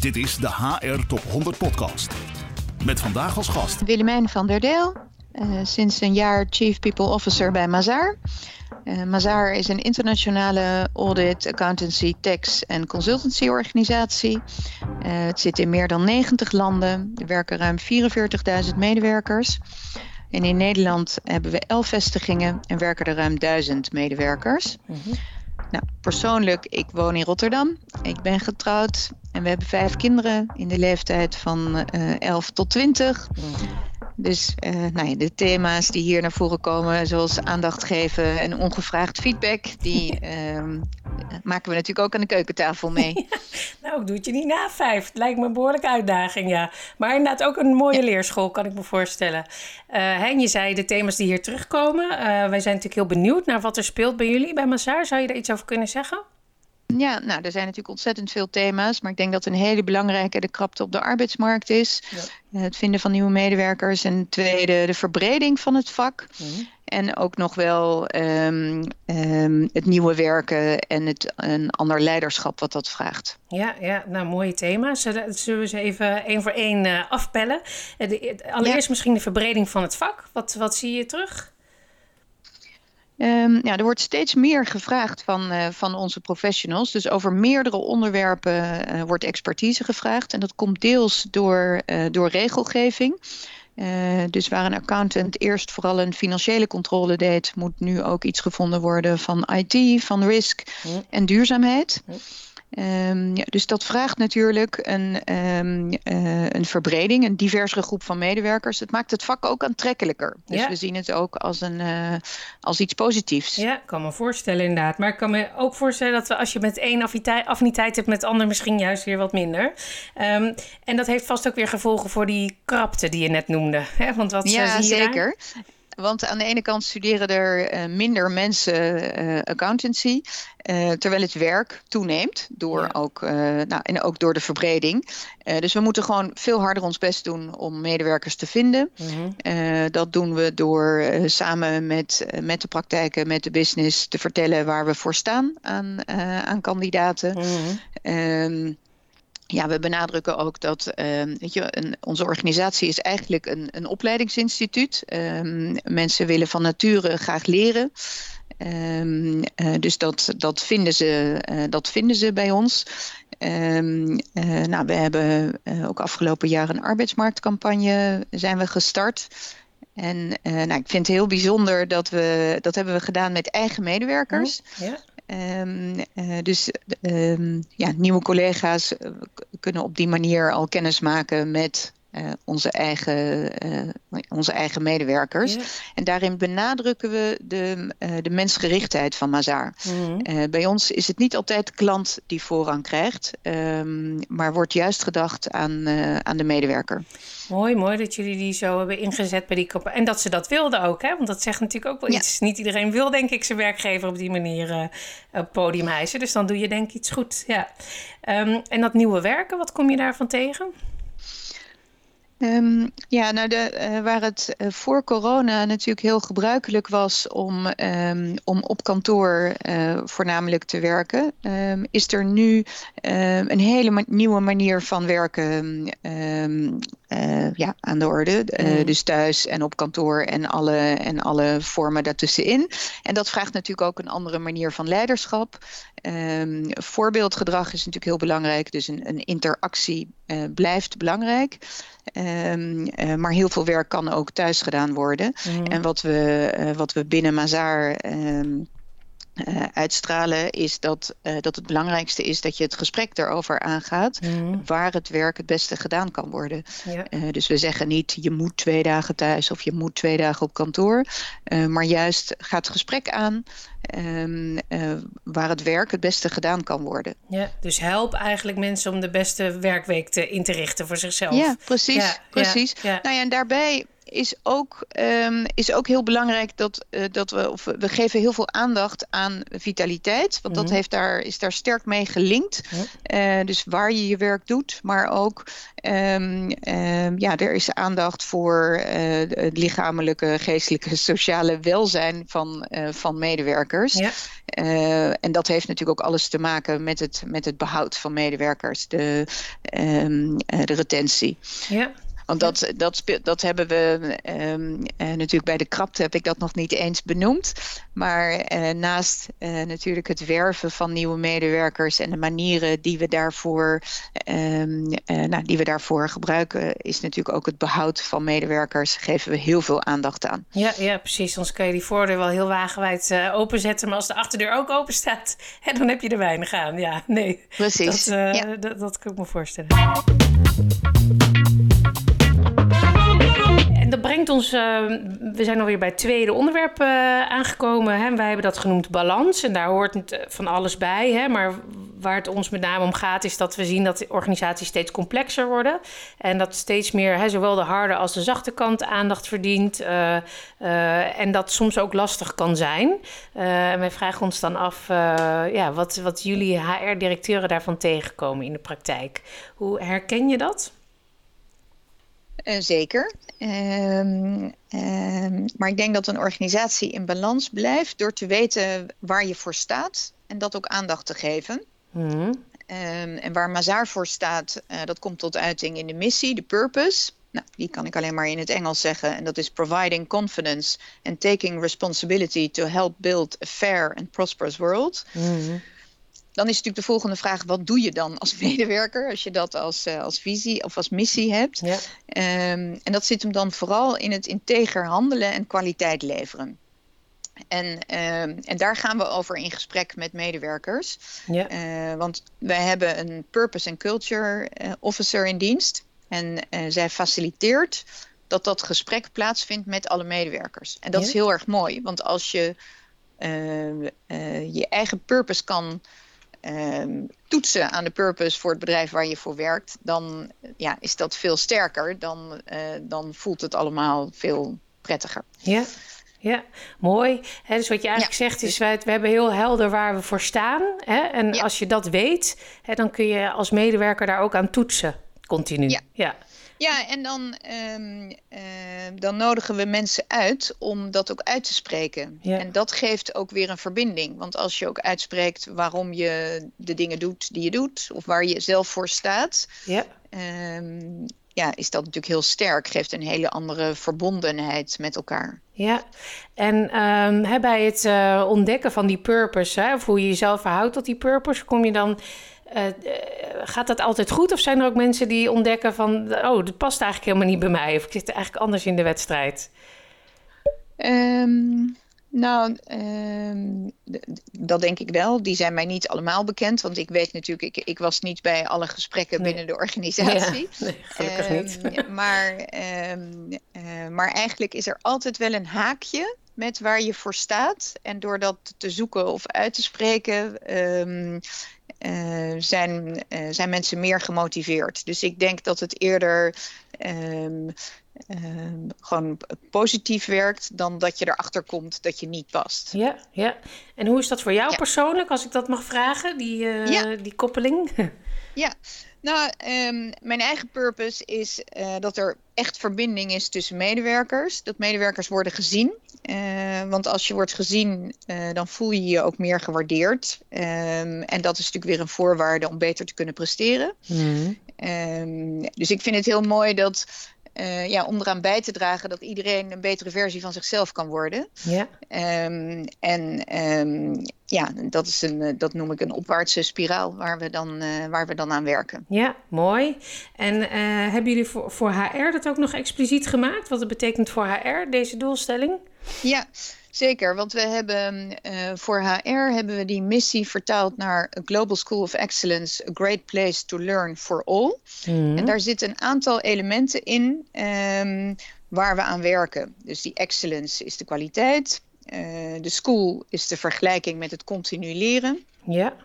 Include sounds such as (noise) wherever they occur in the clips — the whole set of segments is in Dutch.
Dit is de HR Top 100 Podcast. Met vandaag als gast Willemijn van der Deel, uh, sinds een jaar Chief People Officer bij Mazar. Uh, Mazar is een internationale audit, accountancy, tax en consultancy organisatie. Uh, het zit in meer dan 90 landen. Er werken ruim 44.000 medewerkers. En in Nederland hebben we 11 vestigingen en werken er ruim 1000 medewerkers. Mm -hmm. Nou, persoonlijk, ik woon in Rotterdam. Ik ben getrouwd en we hebben vijf kinderen in de leeftijd van uh, 11 tot 20. Dus uh, nou ja, de thema's die hier naar voren komen, zoals aandacht geven en ongevraagd feedback, die uh, (laughs) maken we natuurlijk ook aan de keukentafel mee. (laughs) Ja, nou, ik doe het je niet na vijf. Het lijkt me een behoorlijke uitdaging, ja. Maar inderdaad ook een mooie ja. leerschool, kan ik me voorstellen. Uh, en je zei de thema's die hier terugkomen. Uh, wij zijn natuurlijk heel benieuwd naar wat er speelt bij jullie, bij Mazar. Zou je daar iets over kunnen zeggen? Ja, nou, er zijn natuurlijk ontzettend veel thema's. Maar ik denk dat een hele belangrijke de krapte op de arbeidsmarkt is. Ja. Het vinden van nieuwe medewerkers. En tweede, de verbreding van het vak. Mm-hmm. En ook nog wel um, um, het nieuwe werken en het, een ander leiderschap wat dat vraagt. Ja, ja nou mooie thema's. Zullen we ze even één voor één uh, afpellen? De, allereerst ja. misschien de verbreding van het vak. Wat, wat zie je terug? Um, ja, er wordt steeds meer gevraagd van, uh, van onze professionals. Dus over meerdere onderwerpen uh, wordt expertise gevraagd. En dat komt deels door, uh, door regelgeving. dus waar een accountant eerst vooral een financiële controle deed, moet nu ook iets gevonden worden van IT, van risk en duurzaamheid. Um, ja, dus dat vraagt natuurlijk een, um, uh, een verbreding, een diversere groep van medewerkers. Het maakt het vak ook aantrekkelijker. Dus ja. we zien het ook als, een, uh, als iets positiefs. Ja, ik kan me voorstellen inderdaad. Maar ik kan me ook voorstellen dat we, als je met één affiniteit, affiniteit hebt met de ander, misschien juist weer wat minder. Um, en dat heeft vast ook weer gevolgen voor die krapte die je net noemde. Hè? Want wat ja, zie je zeker. Daar? Want aan de ene kant studeren er uh, minder mensen uh, accountancy, uh, terwijl het werk toeneemt door ja. ook, nou, en ook door de verbreding. dus we moeten gewoon veel harder ons best doen om medewerkers te vinden. Mm-hmm. dat doen we door samen met, met de praktijken, met de business te vertellen waar we voor staan aan, aan kandidaten. Um, ja, we benadrukken ook dat uh, weet je, een, onze organisatie is eigenlijk een, een opleidingsinstituut. Um, mensen willen van nature graag leren. Um, uh, dus dat, dat, vinden ze, uh, dat vinden ze bij ons. Um, nou, we hebben ook afgelopen jaar een arbeidsmarktcampagne zijn we gestart. En nou, ik vind het heel bijzonder dat we dat hebben we gedaan met eigen medewerkers. Oh, ja. Um, uh, dus um, ja, nieuwe collega's uh, kunnen op die manier al kennis maken met uh, onze, eigen, onze eigen medewerkers. Ja. En daarin benadrukken we de, de mensgerichtheid van Mazar. Mm-hmm. bij ons is het niet altijd de klant die voorrang krijgt, um, maar wordt juist gedacht aan, aan de medewerker. Mooi, mooi dat jullie die zo hebben ingezet bij die campagne. En dat ze dat wilden ook, hè? Want dat zegt natuurlijk ook wel ja. iets. Niet iedereen wil, denk ik, zijn werkgever op die manier op podium hijsen. Dus dan doe je denk ik iets goed, ja. Um, en dat nieuwe werken, wat kom je daarvan tegen? Um, ja, nou de, uh, waar het uh, voor corona natuurlijk heel gebruikelijk was om, um, om op kantoor uh, voornamelijk te werken, um, is er nu een hele ma nieuwe manier van werken ja, aan de orde. Mm. Dus thuis en op kantoor en alle, en alle vormen daartussenin. En dat vraagt natuurlijk ook een andere manier van leiderschap. voorbeeldgedrag is natuurlijk heel belangrijk, dus een, een interactie blijft belangrijk. Um, uh, maar heel veel werk kan ook thuis gedaan worden. Mm. En wat we, uh, wat we binnen Mazar um, uh, uitstralen, is dat, dat het belangrijkste is dat je het gesprek erover aangaat mm. waar het werk het beste gedaan kan worden. Ja. dus we zeggen niet je moet twee dagen thuis of je moet twee dagen op kantoor. maar juist gaat het gesprek aan. Um, uh, waar het werk het beste gedaan kan worden. Ja, dus help eigenlijk mensen om de beste werkweek te, in te richten voor zichzelf. Ja, precies. Ja, precies. Ja. Nou ja, en daarbij is ook, um, is ook heel belangrijk dat, uh, dat we, of we geven heel veel aandacht aan vitaliteit. Want dat Mhm. heeft daar, is daar sterk mee gelinkt. Uh, dus waar je je werk doet, maar ook um, um, ja, er is aandacht voor uh, het lichamelijke, geestelijke, (laughs) sociale welzijn van, van medewerkers. Ja. En dat heeft natuurlijk ook alles te maken met het, met het behoud van medewerkers, de, de retentie. Ja. Want dat, dat, dat hebben we um, uh, natuurlijk bij de krapte heb ik dat nog niet eens benoemd. Maar uh, naast uh, natuurlijk het werven van nieuwe medewerkers en de manieren die we daarvoor, um, nou, die we daarvoor gebruiken, is natuurlijk ook het behoud van medewerkers. Geven we heel veel aandacht aan. Ja, ja precies. Soms kan je die voordeur wel heel wagenwijd openzetten. Maar als de achterdeur ook open staat, (laughs) hè, dan heb je er weinig aan. Ja, nee. Precies. Dat, ja. dat, dat kan ik me voorstellen. Ons, uh, we zijn alweer bij het tweede onderwerp uh, aangekomen. Hè. Wij hebben dat genoemd balans en daar hoort van alles bij. Hè. Maar waar het ons met name om gaat is dat we zien dat organisaties steeds complexer worden. En dat steeds meer hè, zowel de harde als de zachte kant aandacht verdient. En dat soms ook lastig kan zijn. en wij vragen ons dan af ja, wat, wat jullie HR-directeuren daarvan tegenkomen in de praktijk. Hoe herken je dat? Uh, zeker. Um, um, maar ik denk dat een organisatie in balans blijft door te weten waar je voor staat en dat ook aandacht te geven. Mm. Um, en waar Mazaar voor staat, uh, dat komt tot uiting in de missie, de purpose. Nou, die kan ik alleen maar in het Engels zeggen. En dat is providing confidence and taking responsibility to help build a fair and prosperous world. Mm. Dan is natuurlijk de volgende vraag: wat doe je dan als (laughs) medewerker als je dat als, uh, als visie of als missie hebt? Ja. Um, en dat zit hem dan vooral in het integer handelen en kwaliteit leveren. En, um, en daar gaan we over in gesprek met medewerkers. Ja. Uh, want wij hebben een Purpose and Culture uh, Officer in dienst. En zij faciliteert dat dat gesprek plaatsvindt met alle medewerkers. En dat Ja. is heel erg mooi, want als je je eigen purpose kan toetsen aan de purpose voor het bedrijf waar je voor werkt, dan ja, is dat veel sterker. Dan, uh, dan voelt het allemaal veel prettiger. Ja, ja. mooi. He, dus wat je eigenlijk ja. zegt is, wij, we hebben heel helder waar we voor staan. Hè? En ja. als je dat weet, hè, dan kun je als medewerker daar ook aan toetsen, continu. Ja. ja. Ja, en dan, um, uh, dan nodigen we mensen uit om dat ook uit te spreken. Ja. En dat geeft ook weer een verbinding. Want als je ook uitspreekt waarom je de dingen doet die je doet, of waar je zelf voor staat, ja. Um, ja, is dat natuurlijk heel sterk. Geeft een hele andere verbondenheid met elkaar. Ja, en um, hè, bij het uh, ontdekken van die purpose, hè, of hoe je jezelf verhoudt tot die purpose, kom je dan. Uh, gaat dat altijd goed? Of zijn er ook mensen die ontdekken van... oh, dat past eigenlijk helemaal niet bij mij... of ik zit eigenlijk anders in de wedstrijd? Um, nou, um, dat denk ik wel. Die zijn mij niet allemaal bekend. Want ik weet natuurlijk... ik, ik was niet bij alle gesprekken nee. binnen de organisatie. Ja, nee, gelukkig um, niet. maar, uh, maar eigenlijk is er altijd wel een haakje... met waar je voor staat. En door dat te zoeken of uit te spreken... Uh, zijn, uh, zijn mensen meer gemotiveerd. Dus ik denk dat het eerder um, um, gewoon positief werkt dan dat je erachter komt dat je niet past. Ja, ja. En hoe is dat voor jou ja. persoonlijk, als ik dat mag vragen, die, uh, ja. die koppeling? (laughs) ja, nou, um, mijn eigen purpose is dat er echt verbinding is tussen medewerkers. Dat medewerkers worden gezien. Uh, want als je wordt gezien, uh, dan voel je je ook meer gewaardeerd. Um, en dat is natuurlijk weer een voorwaarde om beter te kunnen presteren. Mm. Um, dus ik vind het heel mooi dat uh, ja, om eraan bij te dragen dat iedereen een betere versie van zichzelf kan worden. Ja. Um, en um, ja, dat, is een, dat noem ik een opwaartse spiraal waar we dan, uh, waar we dan aan werken. Ja, mooi. En uh, hebben jullie voor, voor HR dat ook nog expliciet gemaakt? Wat het betekent voor HR, deze doelstelling? Ja, Zeker, want we hebben uh, voor HR hebben we die missie vertaald naar A Global School of Excellence, a great place to learn for all. Mm. En daar zitten een aantal elementen in um, waar we aan werken. Dus die excellence is de kwaliteit, uh, de school is de vergelijking met het continu leren. Ja.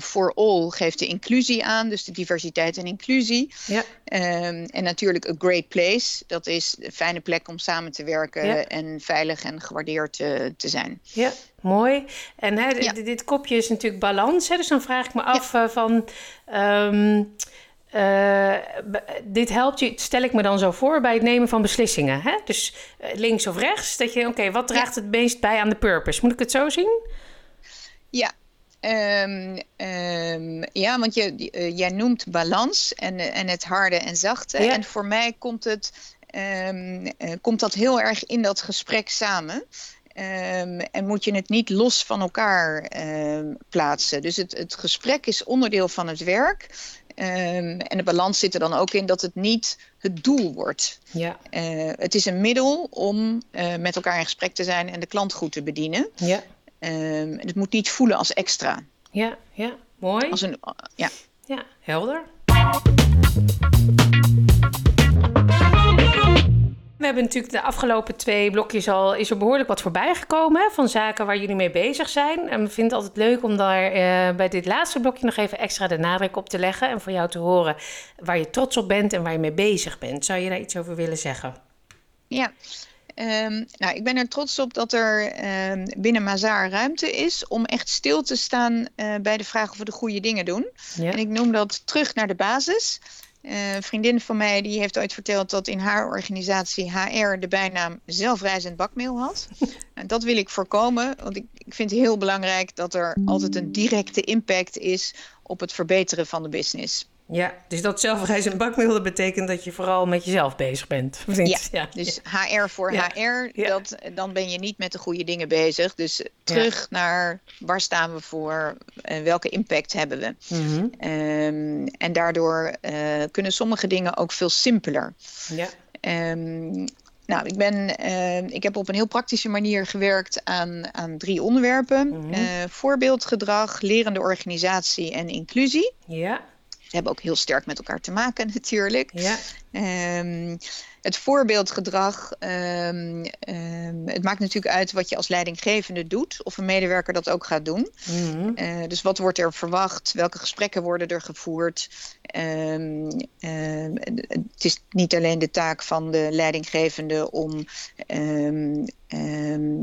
For all geeft de inclusie aan, dus de diversiteit en inclusie. Ja. Ehm, en natuurlijk a great place, dat is een fijne plek om samen te werken Ja. en veilig en gewaardeerd te, te zijn. Ja, mooi. En hè, dit, Ja. dit kopje is natuurlijk balans. Hè? Dus dan vraag ik me af eh, van... ehm, eh, dit helpt je, stel ik me dan zo voor, bij het nemen van beslissingen. Hè? Dus eh, links of rechts. Dat je, oké, wat draagt het meest bij aan de purpose? Moet ik het zo zien? Ja. Ehm, ehm, ja, want je, eh, jij noemt balans en, eh, en het harde en zachte. Ja. En voor mij komt, het, ehm, eh, komt dat heel erg in dat gesprek samen. En moet je het niet los van elkaar plaatsen. Dus het, het gesprek is onderdeel van het werk. En de balans zit er dan ook in dat het niet het doel wordt. Ja, het is een middel om met elkaar in gesprek te zijn en de klant goed te bedienen. ja, Ehm, het moet niet voelen als extra. ja, ja. Mooi. Als een, ja. Ja, helder. We hebben natuurlijk de afgelopen twee blokjes al is er behoorlijk wat voorbij gekomen van zaken waar jullie mee bezig zijn. En we vinden het altijd leuk om daar eh, bij dit laatste blokje nog even extra de nadruk op te leggen en voor jou te horen waar je trots op bent en waar je mee bezig bent. Zou je daar iets over willen zeggen? ja. Ehm, nou, ik ben er trots op dat er ehm, binnen Mazaar ruimte is om echt stil te staan eh, bij de vraag of we de goede dingen doen. Ja, En ik noem dat terug naar de basis. Eh, een vriendin van mij die heeft ooit verteld dat in haar organisatie HR de bijnaam zelfreizend bakmeel had. (laughs) en dat wil ik voorkomen, want ik, ik vind het heel belangrijk dat er altijd een directe impact is op het verbeteren van de business. Ja dus dat zelfreizen bakmeel dat betekent dat je vooral met jezelf bezig bent. niet? Ja, Dus HR voor Ja. HR, Ja. dat, dan ben je niet met de goede dingen bezig. Dus terug naar waar staan we voor, en welke impact hebben we. Mhm. Ehm, en daardoor eh, kunnen sommige dingen ook veel simpeler. ja. Ehm, nou, ik, ben, ehm, ik heb op een heel praktische manier gewerkt aan, aan drie onderwerpen. Mhm. Eh, voorbeeldgedrag, lerende organisatie en inclusie. ja, hebben ook heel sterk met elkaar te maken (laughs) natuurlijk. ja, Ehm, het voorbeeldgedrag, ehm, ehm, het maakt natuurlijk uit wat je als leidinggevende doet, of een medewerker dat ook gaat doen. Mhm. Eh, dus wat wordt er verwacht? Welke gesprekken worden er gevoerd? Het is niet alleen de taak van de leidinggevende om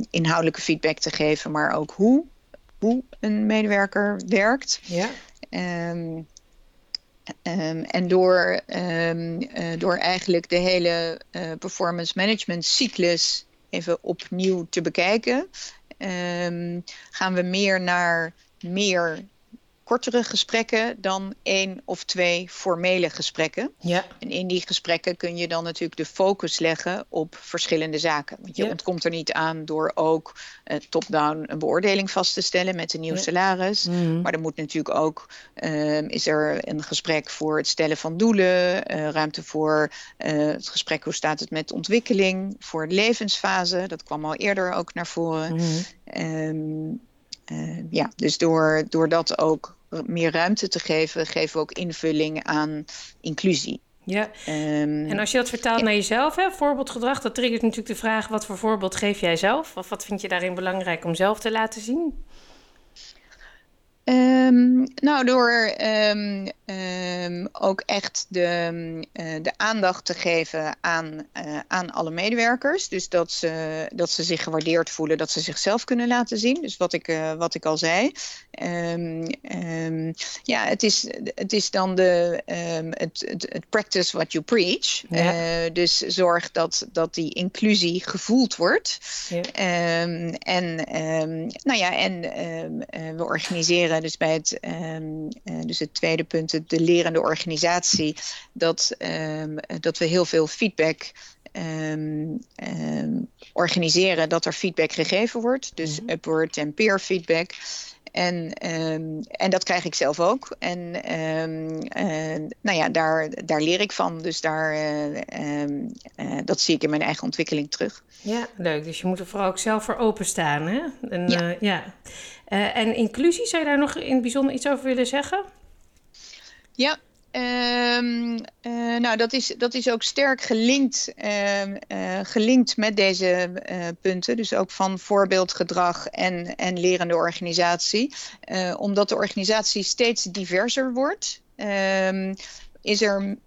inhoudelijke feedback te geven, maar ook hoe, hoe een medewerker werkt. ja, ehm, en door, ehm, eh, door eigenlijk de hele eh, performance management cyclus even opnieuw te bekijken, ehm, gaan we meer naar meer kortere gesprekken dan één of twee formele gesprekken. ja, En in die gesprekken kun je dan natuurlijk de focus leggen op verschillende zaken. Want je Ja. ontkomt er niet aan door ook eh, top-down een beoordeling vast te stellen met een nieuw Ja. salaris. Mhm. Maar er moet natuurlijk ook, ehm, is er een gesprek voor het stellen van doelen, eh, ruimte voor eh, het gesprek hoe staat het met ontwikkeling, voor levensfase, dat kwam al eerder ook naar voren. Mhm. Ehm, eh, ja, dus door, door dat ook meer ruimte te geven, geven we ook invulling aan inclusie. ja. Ehm, En als je dat vertaalt naar jezelf, hè, voorbeeldgedrag, dat triggert natuurlijk de vraag: wat voor voorbeeld geef jij zelf? Of wat vind je daarin belangrijk om zelf te laten zien? Ehm, nou, door ehm, ehm, ook echt de, eh, de aandacht te geven aan, eh, aan alle medewerkers. Dus dat ze, dat ze zich gewaardeerd voelen, dat ze zichzelf kunnen laten zien. Dus wat ik, eh, wat ik al zei. Ja, het is, het is dan de, het, het, het practice what you preach. Ja. Dus zorg dat, dat die inclusie gevoeld wordt. Ja. En nou ja, en we organiseren dus bij het, ehm, eh, dus het tweede punt, de lerende organisatie, dat, ehm, dat we heel veel feedback ehm, organiseren, dat er feedback gegeven wordt. Dus Mhm. upward en peer feedback. En, ehm, en dat krijg ik zelf ook. En ehm, eh, nou ja, daar, daar leer ik van. Dus daar, eh, ehm, eh, dat zie ik in mijn eigen ontwikkeling terug. Ja, leuk. Dus je moet er vooral ook zelf voor openstaan. Hè? En, Ja. ja. En inclusie, zou je daar nog in het bijzonder iets over willen zeggen? Ja, Um, uh, nou, dat is, dat is ook sterk gelinkt, uh, uh, gelinkt met deze punten. Dus ook van voorbeeldgedrag en, en lerende organisatie. omdat de organisatie steeds diverser wordt. Um, is er,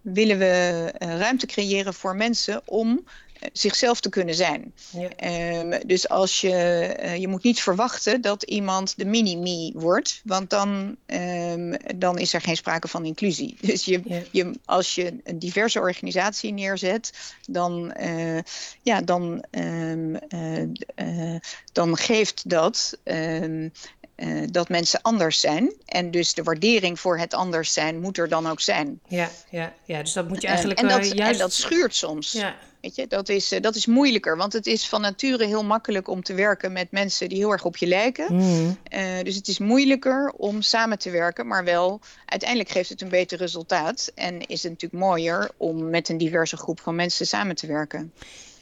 willen we ruimte creëren voor mensen om zichzelf te kunnen zijn. Ja. Um, dus als je, uh, je moet niet verwachten dat iemand de mini-me wordt, want dan, um, dan is er geen sprake van inclusie. (laughs) Dus je, ja. je, als je een diverse organisatie neerzet, dan, uh, ja, dan, um, uh, dan geeft dat. Uh, dat mensen anders zijn. En dus de waardering voor het anders zijn moet er dan ook zijn. Ja, ja, ja dus dat moet je eigenlijk en, en dat, juist... En dat schuurt soms. Ja. Weet je, dat is, dat is moeilijker, want het is van nature heel makkelijk om te werken met mensen die heel erg op je lijken. Mm. Uh, dus het is moeilijker om samen te werken, maar wel uiteindelijk geeft het een beter resultaat. En is het natuurlijk mooier om met een diverse groep van mensen samen te werken.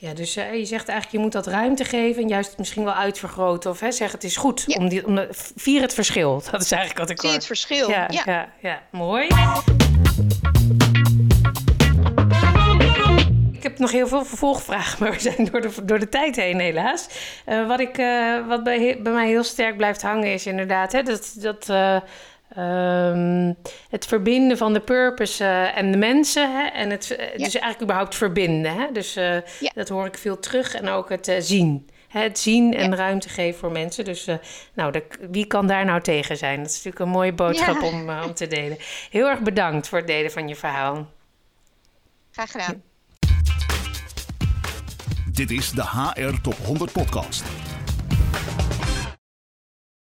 Ja, dus uh, je zegt eigenlijk, je moet dat ruimte geven en juist misschien wel uitvergroten. Of hè, zeg, het is goed. Ja. Om die, om de, vier het verschil. (laughs) Dat is eigenlijk wat ik hoor. Vier het verschil, ja. Ja, ja, ja. mooi. Ik heb nog heel veel vervolgvragen, (laughs) maar we zijn door de, door de tijd heen helaas. Uh, wat ik, uh, wat bij, bij mij heel sterk blijft hangen is inderdaad hè, dat... dat Um, het verbinden van de purpose uh, en de mensen. Hè? En het, ja. Dus eigenlijk überhaupt verbinden. Hè? Dus uh, ja. dat hoor ik veel terug. En ook het uh, zien. Hè? Het zien en ja. ruimte geven voor mensen. Dus nou, de, wie kan daar nou tegen zijn? Dat is natuurlijk een mooie boodschap om, om te delen. Heel erg bedankt voor het delen van je verhaal. Graag gedaan. Dit is de HR Top 100 Podcast.